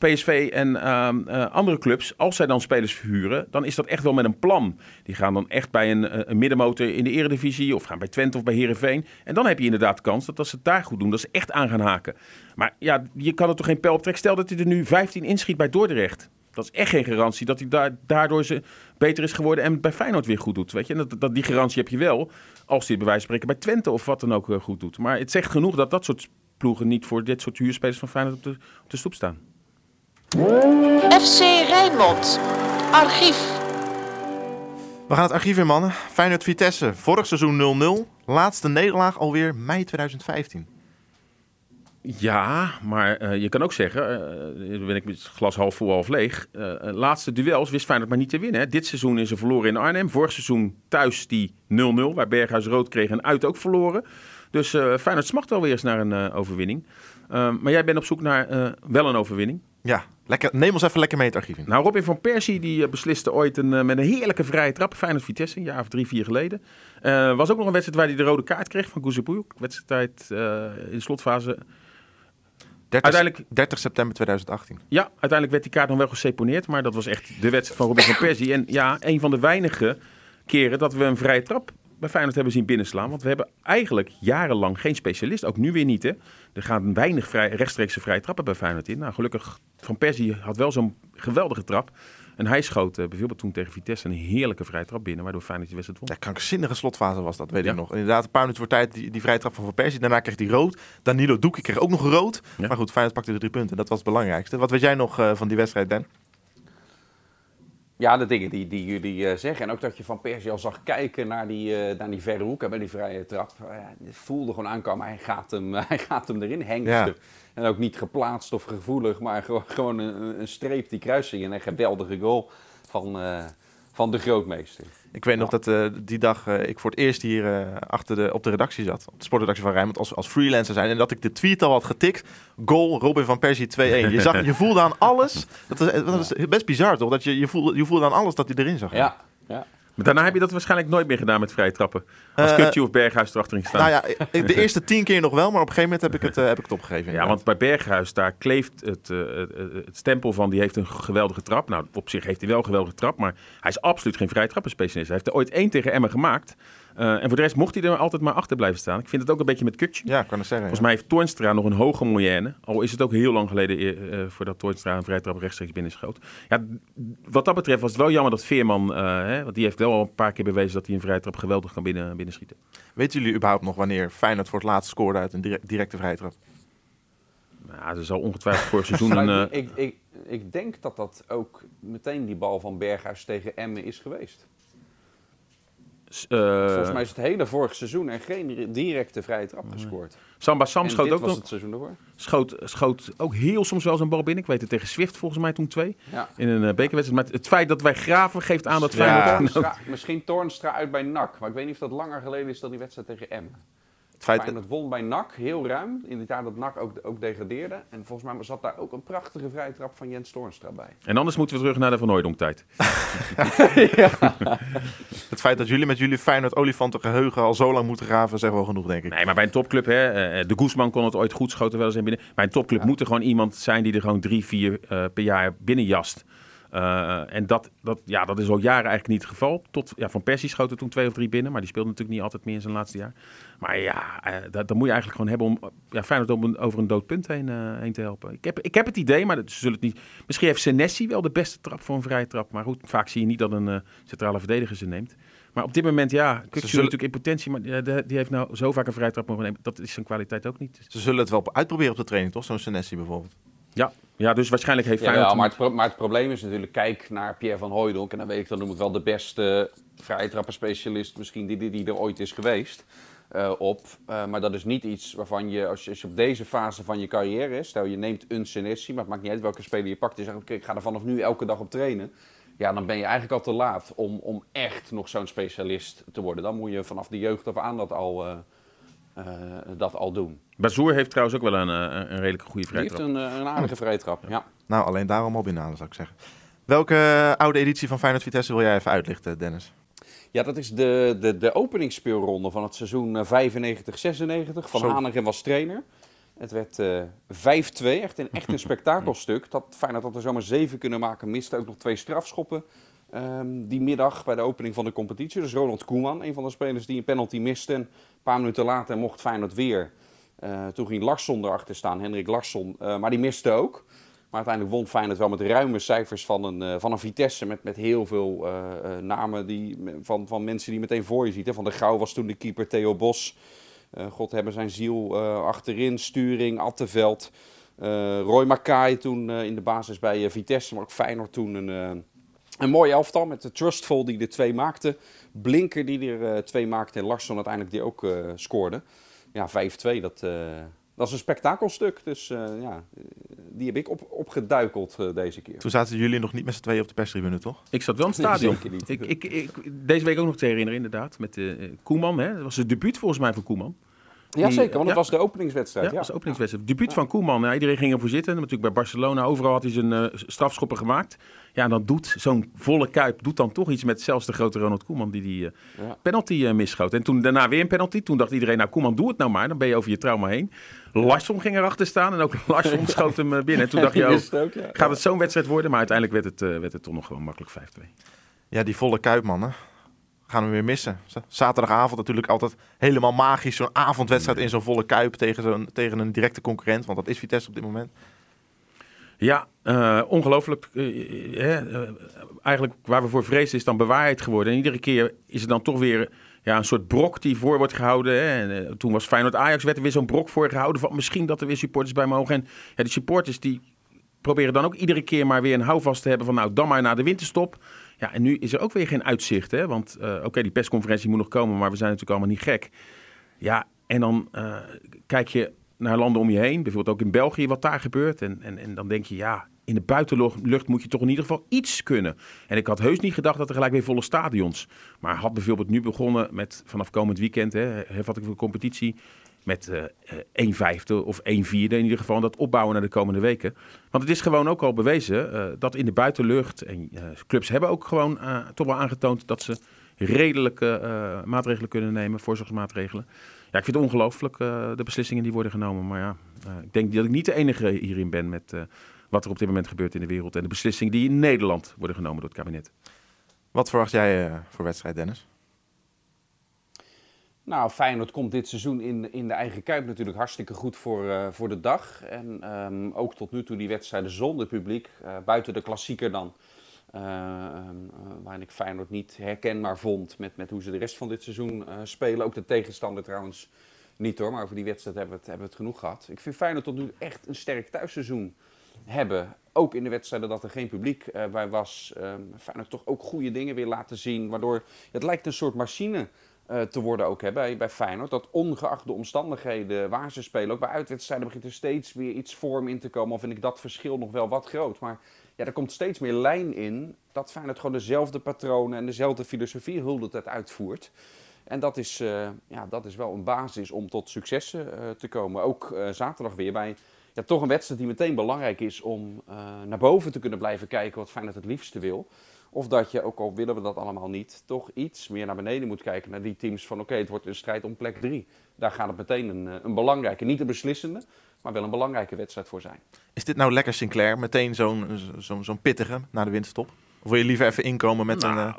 PSV en uh, uh, andere clubs, als zij dan spelers verhuren, dan is dat echt wel met een plan. Die gaan dan echt bij een, een middenmotor in de eredivisie of gaan bij Twente of bij Herenveen. En dan heb je inderdaad kans dat als ze het daar goed doen, dat ze echt aan gaan haken. Maar ja, je kan er toch geen pijl op trekken. Stel dat hij er nu 15 inschiet bij Dordrecht. Dat is echt geen garantie dat hij da daardoor ze beter is geworden en bij Feyenoord weer goed doet. Weet je? En dat, dat, die garantie heb je wel als hij bij wijze van spreken bij Twente of wat dan ook uh, goed doet. Maar het zegt genoeg dat dat soort ploegen niet voor dit soort huurspelers van Feyenoord op de stoep staan. FC Rijnmond. Archief. We gaan het archief in, mannen. Feyenoord Vitesse. Vorig seizoen 0-0. Laatste nederlaag alweer mei 2015. Ja, maar eh, je kan ook zeggen, uh, ben ik met het glas half vol, half leeg. Uh, laatste duels wist Feyenoord maar niet te winnen. Hè. Dit seizoen is er verloren in Arnhem. Vorig seizoen thuis die 0-0, waar Berghuis rood kreeg en uit ook verloren. Dus uh, Feyenoord smacht wel weer eens naar een overwinning. Ehm, maar jij bent op zoek naar wel een overwinning. Ja, lekker, neem ons even lekker mee het archief in. Nou, Robin van Persie die besliste ooit een, met een heerlijke vrije trap. Feyenoord-Vitesse, een jaar of drie, vier geleden. was ook nog een wedstrijd waar hij de rode kaart kreeg van Goezepoejoek. Wedstrijd in de slotfase 30, uiteindelijk, 30 september 2018. Ja, uiteindelijk werd die kaart nog wel geseponeerd. Maar dat was echt de wedstrijd van Robin van Persie. En ja, een van de weinige keren dat we een vrije trap bij Feyenoord hebben zien binnenslaan. Want we hebben eigenlijk jarenlang geen specialist. Ook nu weer niet. Hè. Er gaan weinig vrij, rechtstreekse vrije trappen bij Feyenoord in. Nou, gelukkig, Van Persie had wel zo'n geweldige trap. En hij schoot uh, bijvoorbeeld toen tegen Vitesse een heerlijke vrije trap binnen, waardoor Feyenoord de wedstrijd won. Ja, krankzinnige slotfase was dat, weet ik nog. Inderdaad, een paar minuten voor tijd die, die vrije trap van Van Persie. Daarna kreeg hij rood. Danilo Doekie kreeg ook nog rood. Maar goed, Feyenoord pakte de drie punten. Dat was het belangrijkste. Wat weet jij nog uh, van die wedstrijd, Dan? Ja, de dingen die, die jullie uh, zeggen. En ook dat je Van Persie al zag kijken naar die, uh, naar die verre hoek bij die vrije trap. Het voelde gewoon aankomen. Hij gaat hem, hij gaat hem erin hengsten. Ja. En ook niet geplaatst of gevoelig, maar gewoon een, een streep die kruising. En een geweldige goal van, van de grootmeester. Ik weet nog dat uh, die dag uh, ik voor het eerst hier achter de, op de redactie zat. Op de sportredactie van Rijnmond als, als freelancer zijn. En dat ik de tweet al had getikt. Goal Robin van Persie 2-1. Je, zag, je voelde aan alles. Dat is, dat is best bizar toch? Dat je, je, voelde, je voelde aan alles dat hij erin zag. Ja, ja. Maar daarna heb je dat waarschijnlijk nooit meer gedaan met vrije trappen. Als uh, Kutje of Berghuis erachterin staan. Nou ja, de eerste tien keer nog wel, maar op een gegeven moment heb ik het, uh, heb ik het opgegeven. Ja, want bij Berghuis, daar kleeft het, uh, het stempel van, die heeft een geweldige trap. Nou, op zich heeft hij wel een geweldige trap, maar hij is absoluut geen vrije trappenspecialist. Hij heeft er ooit één tegen Emmen gemaakt. Uh, en voor de rest mocht hij er altijd maar achter blijven staan. Ik vind het ook een beetje met Kutje. Ja, kan het zeggen. Volgens mij heeft Toornstra nog een hoge moyenne. Al is het ook heel lang geleden uh, voordat Toornstra een vrije trap rechtstreeks binnen schoot. Ja, wat dat betreft was het wel jammer dat Veerman, uh, hè, want die heeft wel al een paar keer bewezen dat hij een vrije trap geweldig kan binnen, binnenschieten. Weten jullie überhaupt nog wanneer Feyenoord voor het laatst scoorde uit een direct, directe vrije trap? Ja, er zal ongetwijfeld voor seizoen een... ik, ik, ik denk dat dat ook meteen die bal van Berghuis tegen Emmen is geweest. Uh, Volgens mij is het hele vorig seizoen er geen directe vrije trap gescoord. Samba Sam en schoot ook was nog. het seizoen ervoor. Schoot, schoot ook heel soms wel zo'n bal binnen. Ik weet het tegen Swift volgens mij toen twee. Ja. In een uh, bekerwedstrijd. Maar het feit dat wij graven geeft aan dat Ja. Feyenoord... Misschien Toornstra uit bij NAC. Maar ik weet niet of dat langer geleden is dan die wedstrijd tegen Emmen. Het feit, Feyenoord won bij NAC heel ruim. In het jaar dat NAC ook, ook degradeerde. En volgens mij zat daar ook een prachtige vrije trap van Jens Toornstra bij. En anders moeten we terug naar de Van Hooijdonk tijd. het feit dat jullie met jullie Feyenoord olifanten geheugen al zo lang moeten graven, zegt wel genoeg, denk ik. Nee, maar bij een topclub, hè, eh, de Guzman kon het ooit goed, schoten wel eens in binnen. Bij een topclub moet er gewoon iemand zijn die er gewoon drie, vier eh, per jaar binnenjast. Uh, en dat, dat, ja, dat is al jaren eigenlijk niet het geval. Tot, ja, van Persie schoten toen twee of drie binnen, maar die speelde natuurlijk niet altijd meer in zijn laatste jaar. Maar ja, uh, dat, dat moet je eigenlijk gewoon hebben om ja, Feyenoord om een, over een dood punt heen, uh, heen te helpen. Ik heb, ik heb het idee, maar dat, ze zullen het niet... Misschien heeft Senesi wel de beste trap voor een vrije trap. Maar goed, vaak zie je niet dat een centrale verdediger ze neemt. Maar op dit moment, ja, Kukje zullen... natuurlijk in potentie, maar die, die heeft nou zo vaak een vrije trap mogen nemen. Dat is zijn kwaliteit ook niet. Ze zullen het wel uitproberen op de training, toch? Zo'n Senesi bijvoorbeeld. Ja, ja, dus waarschijnlijk heeft Ja, Feyenoord... wel, maar, het pro- maar het probleem is natuurlijk, kijk naar Pierre van Hooijdonk. En dan weet ik, dan noem ik wel de beste vrije trappenspecialist misschien die, die, die er ooit is geweest. eh, op. Eh, maar dat is niet iets waarvan je, als je, als je op deze fase van je carrière is, stel je neemt een Senesi, maar het maakt niet uit welke speler je pakt. Je zegt, oké, ik ga er vanaf nu elke dag op trainen. Ja, dan ben je eigenlijk al te laat om, om echt nog zo'n specialist te worden. Dan moet je vanaf de jeugd af aan dat al, eh, dat al doen. Bazoer heeft trouwens ook wel een, eh, een redelijk goede Die vrije heeft trap. een, eh, een aardige vrije trap, ja. Nou, alleen daarom al binnenhalen, zou ik zeggen. Welke eh, oude editie van Feyenoord Vitesse wil jij even uitlichten, Dennis? Ja, dat is de, de, de openingsspeelronde van het seizoen eh, 95-96. Van Zo. Hanegem was trainer. Het werd eh 5-2, echt een, echt een spektakelstuk. Dat Feyenoord had er zomaar zeven kunnen maken. Miste ook nog twee strafschoppen ehm, die middag bij de opening van de competitie. Dus Ronald Koeman, een van de spelers die een penalty miste. En een paar minuten later mocht Feyenoord weer. Eh, toen ging Larsson erachter staan, Hendrik Larsson. eh, maar die miste ook. Maar uiteindelijk won Feyenoord wel met ruime cijfers van een, eh, van een Vitesse. Met, met heel veel namen die, van, van mensen die meteen voor je ziet. Van der Gouw was toen de keeper, Theo Bos. God hebben zijn ziel achterin. Sturing, Atteveld. eh, Roy Makai toen in de basis bij Vitesse. Maar ook Feyenoord toen een, een mooi elftal. Met de Trustful die er twee maakte. Blinker die er eh, twee maakte. En Larsson uiteindelijk die ook eh, scoorde. Ja, 5-2. Dat, eh, dat is een spektakelstuk. Dus eh, ja, die heb ik op, opgeduikeld eh, deze keer. Toen zaten jullie nog niet met z'n tweeën op de perstribune, toch? Ik zat wel in het Nee, stadion. zeker niet. Ik, ik, ik, deze week ook nog te herinneren, inderdaad. Met Koeman. Hè. Dat was het debuut volgens mij van Koeman. Ja, zeker, want ja. het was de openingswedstrijd. Ja, Ja, dat was de openingswedstrijd. Debuut van Koeman. Ja, iedereen ging ervoor zitten. Natuurlijk bij Barcelona. Overal had hij zijn eh, strafschoppen gemaakt. Ja, en dan doet zo'n volle kuip doet dan toch iets met zelfs de grote Ronald Koeman die die eh, Ja. penalty eh, misschoot. En toen daarna weer een penalty. Toen dacht iedereen, nou Koeman, doe het nou maar. Dan ben je over je trauma heen. Larsson ging erachter staan en ook Larsson schoot hem binnen. En toen dacht je, oh, ja. gaat het zo'n wedstrijd worden? Maar uiteindelijk werd het, werd het toch nog gewoon makkelijk 5-2. Ja, die volle kuip, mannen. Gaan we weer missen. Zaterdagavond natuurlijk altijd helemaal magisch. Zo'n avondwedstrijd in zo'n volle kuip tegen, zo'n, tegen een directe concurrent. Want dat is Vitesse op dit moment. Ja, eh, ongelooflijk. eh, eh, eigenlijk waar we voor vrezen is dan bewaarheid geworden. En iedere keer is er dan toch weer ja, een soort brok die voor wordt gehouden. Hè. En, toen was Feyenoord-Ajax, werd er weer zo'n brok voor gehouden van misschien dat er weer supporters bij mogen. En ja, die supporters die proberen dan ook iedere keer maar weer een houvast te hebben van nou dan maar naar de winterstop. Ja, en nu is er ook weer geen uitzicht. Hè? Want eh, oké, die persconferentie moet nog komen, maar we zijn natuurlijk allemaal niet gek. Ja, en dan eh, kijk je naar landen om je heen, bijvoorbeeld ook in België, wat daar gebeurt. En, en, en dan denk je, ja, in de buitenlucht moet je toch in ieder geval iets kunnen. En ik had heus niet gedacht dat er gelijk weer volle stadions. Maar had bijvoorbeeld nu begonnen met vanaf komend weekend, hè, hervat ik de competitie, met 1 vijfde of 1 vierde in ieder geval. Dat opbouwen naar de komende weken. Want het is gewoon ook al bewezen eh, dat in de buitenlucht, en clubs hebben ook gewoon toch wel aangetoond dat ze redelijke maatregelen kunnen nemen, voorzorgsmaatregelen. Ja, ik vind het ongelooflijk, de beslissingen die worden genomen. Maar ja, ik denk dat ik niet de enige hierin ben met wat er op dit moment gebeurt in de wereld. En de beslissingen die in Nederland worden genomen door het kabinet. Wat verwacht jij voor wedstrijd, Dennis? Nou, Feyenoord komt dit seizoen in, in de eigen Kuip natuurlijk hartstikke goed voor, eh, voor de dag. En ehm, ook tot nu toe die wedstrijden zonder publiek, eh, buiten de klassieker dan. eh, ehm, eh, waarin ik Feyenoord niet herkenbaar vond met, met hoe ze de rest van dit seizoen spelen. Ook de tegenstander trouwens niet hoor, maar over die wedstrijd hebben we het, hebben we het genoeg gehad. Ik vind Feyenoord tot nu echt een sterk thuisseizoen hebben. Ook in de wedstrijden dat er geen publiek bij was. ehm Feyenoord toch ook goede dingen weer laten zien. Waardoor het lijkt een soort machine te worden ook hè, bij, bij Feyenoord. Dat ongeacht de omstandigheden waar ze spelen, ook bij uitwedstrijden begint er steeds weer iets vorm in te komen. Al vind ik dat verschil nog wel wat groot. Maar ja, er komt steeds meer lijn in dat Feyenoord gewoon dezelfde patronen en dezelfde filosofie hulde het uitvoert. En dat is, eh, ja, dat is wel een basis om tot successen eh, te komen. Ook eh, zaterdag weer bij ja, toch een wedstrijd die meteen belangrijk is om eh, naar boven te kunnen blijven kijken wat Feyenoord het liefste wil. Of dat je, ook al willen we dat allemaal niet, toch iets meer naar beneden moet kijken naar die teams van oké, het wordt een strijd om plek drie. Daar gaat het meteen een, eh, een belangrijke, niet een beslissende, maar wel een belangrijke wedstrijd voor zijn. Is dit nou lekker Sinclair? Meteen zo'n zo'n zo'n pittige na de winterstop? Of wil je liever even inkomen met een... Nou, eh,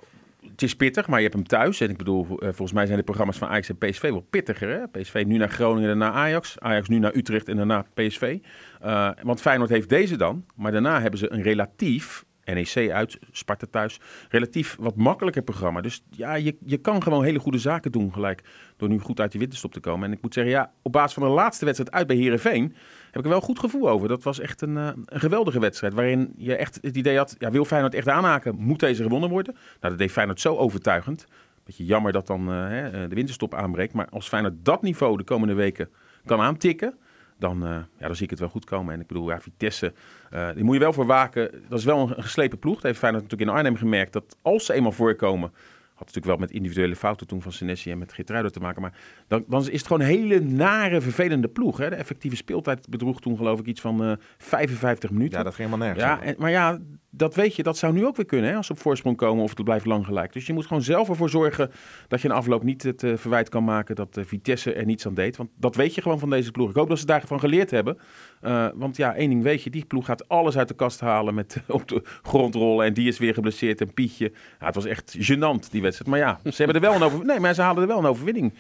Het is pittig, maar je hebt hem thuis. En ik bedoel, eh, volgens mij zijn de programma's van Ajax en PSV wel pittiger. Hè? PSV nu naar Groningen en daarna Ajax. Ajax nu naar Utrecht en daarna PSV. Eh, want Feyenoord heeft deze dan. Maar daarna hebben ze een relatief, NEC uit, Sparta thuis, relatief wat makkelijker programma. Dus ja, je, je kan gewoon hele goede zaken doen gelijk. Door nu goed uit die winterstop te komen. En ik moet zeggen, ja, op basis van de laatste wedstrijd uit bij Herenveen heb ik er wel een goed gevoel over. Dat was echt een, eh, een geweldige wedstrijd. Waarin je echt het idee had, ja, wil Feyenoord echt aanhaken, moet deze gewonnen worden. Nou, dat deed Feyenoord zo overtuigend. Beetje jammer dat dan eh, eh, de winterstop aanbreekt. Maar als Feyenoord dat niveau de komende weken kan aantikken, dan, eh, ja, dan zie ik het wel goed komen. En ik bedoel, ja, Vitesse, eh die moet je wel voor waken. Dat is wel een, geslepen ploeg. Dat heeft Feyenoord natuurlijk in Arnhem gemerkt. Dat als ze eenmaal voorkomen, had natuurlijk wel met individuele fouten toen van Senesi en met Geertruiden te maken. Maar dan, dan is het gewoon een hele nare, vervelende ploeg. Hè? De effectieve speeltijd bedroeg toen geloof ik iets van eh 55 minuten. ja, dat ging helemaal nergens. Ja, en, maar ja, dat weet je, dat zou nu ook weer kunnen hè, als ze op voorsprong komen of het blijft lang gelijk. Dus je moet gewoon zelf ervoor zorgen dat je in afloop niet het eh, verwijt kan maken dat eh, Vitesse er niets aan deed. Want dat weet je gewoon van deze ploeg. Ik hoop dat ze daarvan geleerd hebben. Eh, want ja, één ding weet je, die ploeg gaat alles uit de kast halen met op de grond rollen. En die is weer geblesseerd en Pietje. Het was echt gênant, die wedstrijd. Maar ja, ze hebben er wel een over... Nee, maar ze halen er wel een overwinning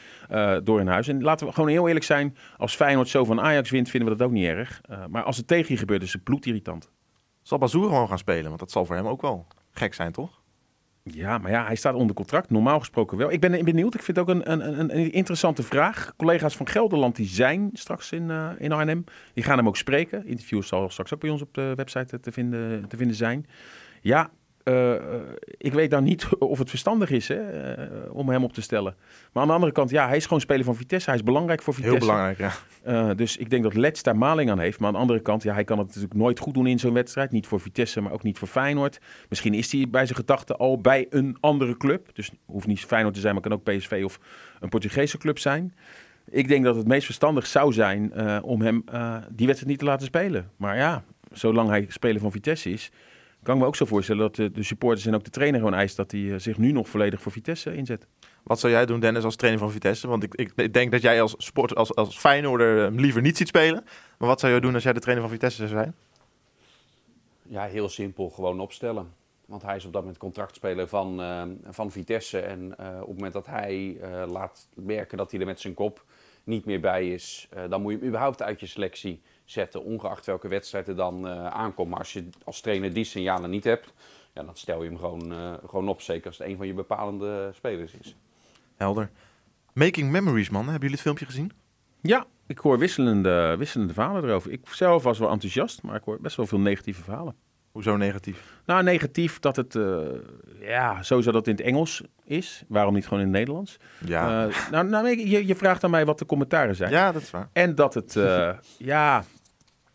door in huis. En laten we gewoon heel eerlijk zijn, als Feyenoord zo van Ajax wint, vinden we dat ook niet erg. Maar als het tegen je gebeurt, is het bloedirritant. Zal Bazoer gewoon gaan spelen? Want dat zal voor hem ook wel gek zijn, toch? Ja, maar ja, hij staat onder contract. Normaal gesproken wel. Ik ben benieuwd. Ik vind het ook een, een, een, interessante vraag. Collega's van Gelderland die zijn straks in, eh, in Arnhem. Die gaan hem ook spreken. Interviews zal straks ook bij ons op de website te vinden, te vinden zijn. Ja, eh, eh, ik weet dan niet of het verstandig is hè, eh, om hem op te stellen. Maar aan de andere kant, ja, hij is gewoon speler van Vitesse. Hij is belangrijk voor Vitesse. Heel belangrijk, ja. Dus ik denk dat Lets daar maling aan heeft. Maar aan de andere kant, ja, hij kan het natuurlijk nooit goed doen in zo'n wedstrijd. Niet voor Vitesse, maar ook niet voor Feyenoord. Misschien is hij bij zijn gedachten al bij een andere club. Dus hoeft niet Feyenoord te zijn, maar kan ook PSV of een Portugese club zijn. Ik denk dat het meest verstandig zou zijn om hem die wedstrijd niet te laten spelen. Maar ja, zolang hij speler van Vitesse is, kan ik me ook zo voorstellen dat de, de supporters en ook de trainer gewoon eist dat hij eh, zich nu nog volledig voor Vitesse inzet. Wat zou jij doen, Dennis, als trainer van Vitesse? Want ik, ik, ik denk dat jij als sport, als, als Feyenoorder hem liever niet ziet spelen. Maar wat zou jij doen als jij de trainer van Vitesse zou zijn? Ja, heel simpel, gewoon opstellen. Want hij is op dat moment contractspeler van, eh, van Vitesse. En eh, op het moment dat hij eh, laat merken dat hij er met zijn kop niet meer bij is, eh, dan moet je hem überhaupt uit je selectie zetten, ongeacht welke wedstrijd er dan eh, aankomt. Maar als je als trainer die signalen niet hebt, ja, dan stel je hem gewoon, eh, gewoon op. Zeker als het een van je bepalende spelers is. Helder. Making Memories, man. Hebben jullie het filmpje gezien? Ja, ik hoor wisselende, wisselende verhalen erover. Ik zelf was wel enthousiast, maar ik hoor best wel veel negatieve verhalen. Hoezo negatief? Nou, negatief dat het, eh, ja, sowieso dat het in het Engels is. Waarom niet gewoon in het Nederlands? Ja, Eh, nou, nou, je, je vraagt aan mij wat de commentaren zijn. ja dat is waar. En dat het, eh, ja,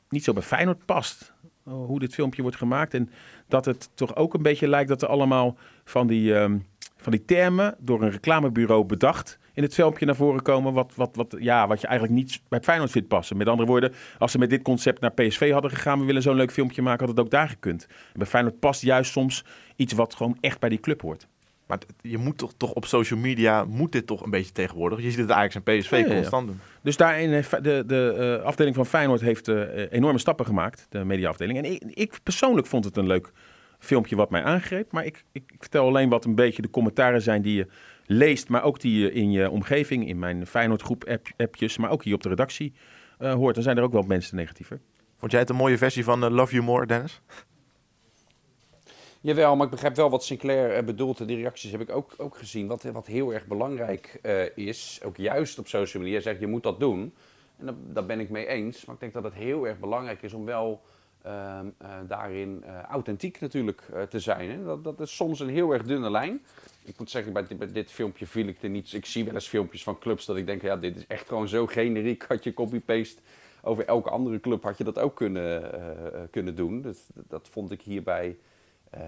niet zo bij Feyenoord past. hoe dit filmpje wordt gemaakt. En dat het toch ook een beetje lijkt dat er allemaal van die, ehm, van die termen door een reclamebureau bedacht in het filmpje naar voren komen. Wat, wat, wat, ja, wat je eigenlijk niet bij Feyenoord vindt passen. Met andere woorden, als ze met dit concept naar PSV hadden gegaan, we willen zo'n leuk filmpje maken, had het ook daar gekund. En bij Feyenoord past juist soms iets wat gewoon echt bij die club hoort. Maar je moet toch, toch op social media, moet dit toch een beetje tegenwoordig. Je ziet het Ajax en PSV Ja, ja, ja. constant doen. Dus daarin heeft de, de eh, afdeling van Feyenoord heeft eh, enorme stappen gemaakt, de mediaafdeling. En ik, ik persoonlijk vond het een leuk filmpje wat mij aangreep. Maar ik, ik, ik vertel alleen wat een beetje de commentaren zijn die je leest, maar ook die je in je omgeving, in mijn Feyenoord groep app, appjes, maar ook hier op de redactie eh, hoort. Dan zijn er ook wel mensen negatiever. Vond jij het een mooie versie van eh, Love You More, Dennis? Jawel, maar ik begrijp wel wat Sinclair eh, bedoelt. En die reacties heb ik ook, ook gezien. Wat, wat heel erg belangrijk eh, is, ook juist op social media, zegt je moet dat doen. En daar, daar ben ik mee eens. Maar ik denk dat het heel erg belangrijk is om wel ehm, eh, daarin eh, authentiek natuurlijk eh, te zijn. Hè? Dat, dat is soms een heel erg dunne lijn. Ik moet zeggen, bij dit, dit filmpje viel ik er niet... Ik zie wel eens filmpjes van clubs dat ik denk, ja, dit is echt gewoon zo generiek. Had je copy-paste over elke andere club, had je dat ook kunnen, eh, eh, kunnen doen. Dus dat vond ik hierbij... eh,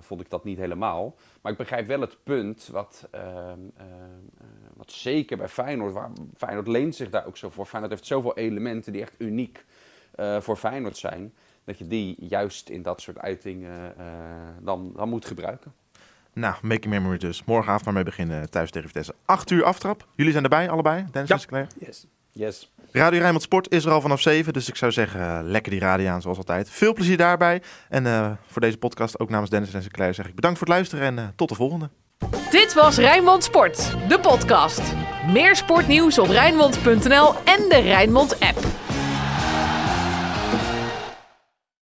vond ik dat niet helemaal. Maar ik begrijp wel het punt, wat, ehm, ehm, eh, wat zeker bij Feyenoord, waar Feyenoord leent zich daar ook zo voor. Feyenoord heeft zoveel elementen die echt uniek voor Feyenoord zijn, dat je die juist in dat soort uitingen dan, dan moet gebruiken. Nou, Making Memory dus. Morgenavond maar mee beginnen thuis tegen Vitesse. 8 uur aftrap. Jullie zijn erbij, allebei. Dennis Ja. en Sinclair. Yes. Yes. Radio Rijnmond Sport is er al vanaf 7. Dus ik zou zeggen, eh, lekker die radio aan zoals altijd. Veel plezier daarbij. En eh, voor deze podcast, ook namens Dennis en Sinclair, zeg ik bedankt voor het luisteren en eh, tot de volgende. Dit was Rijnmond Sport, de podcast. Meer sportnieuws op Rijnmond.nl en de Rijnmond app.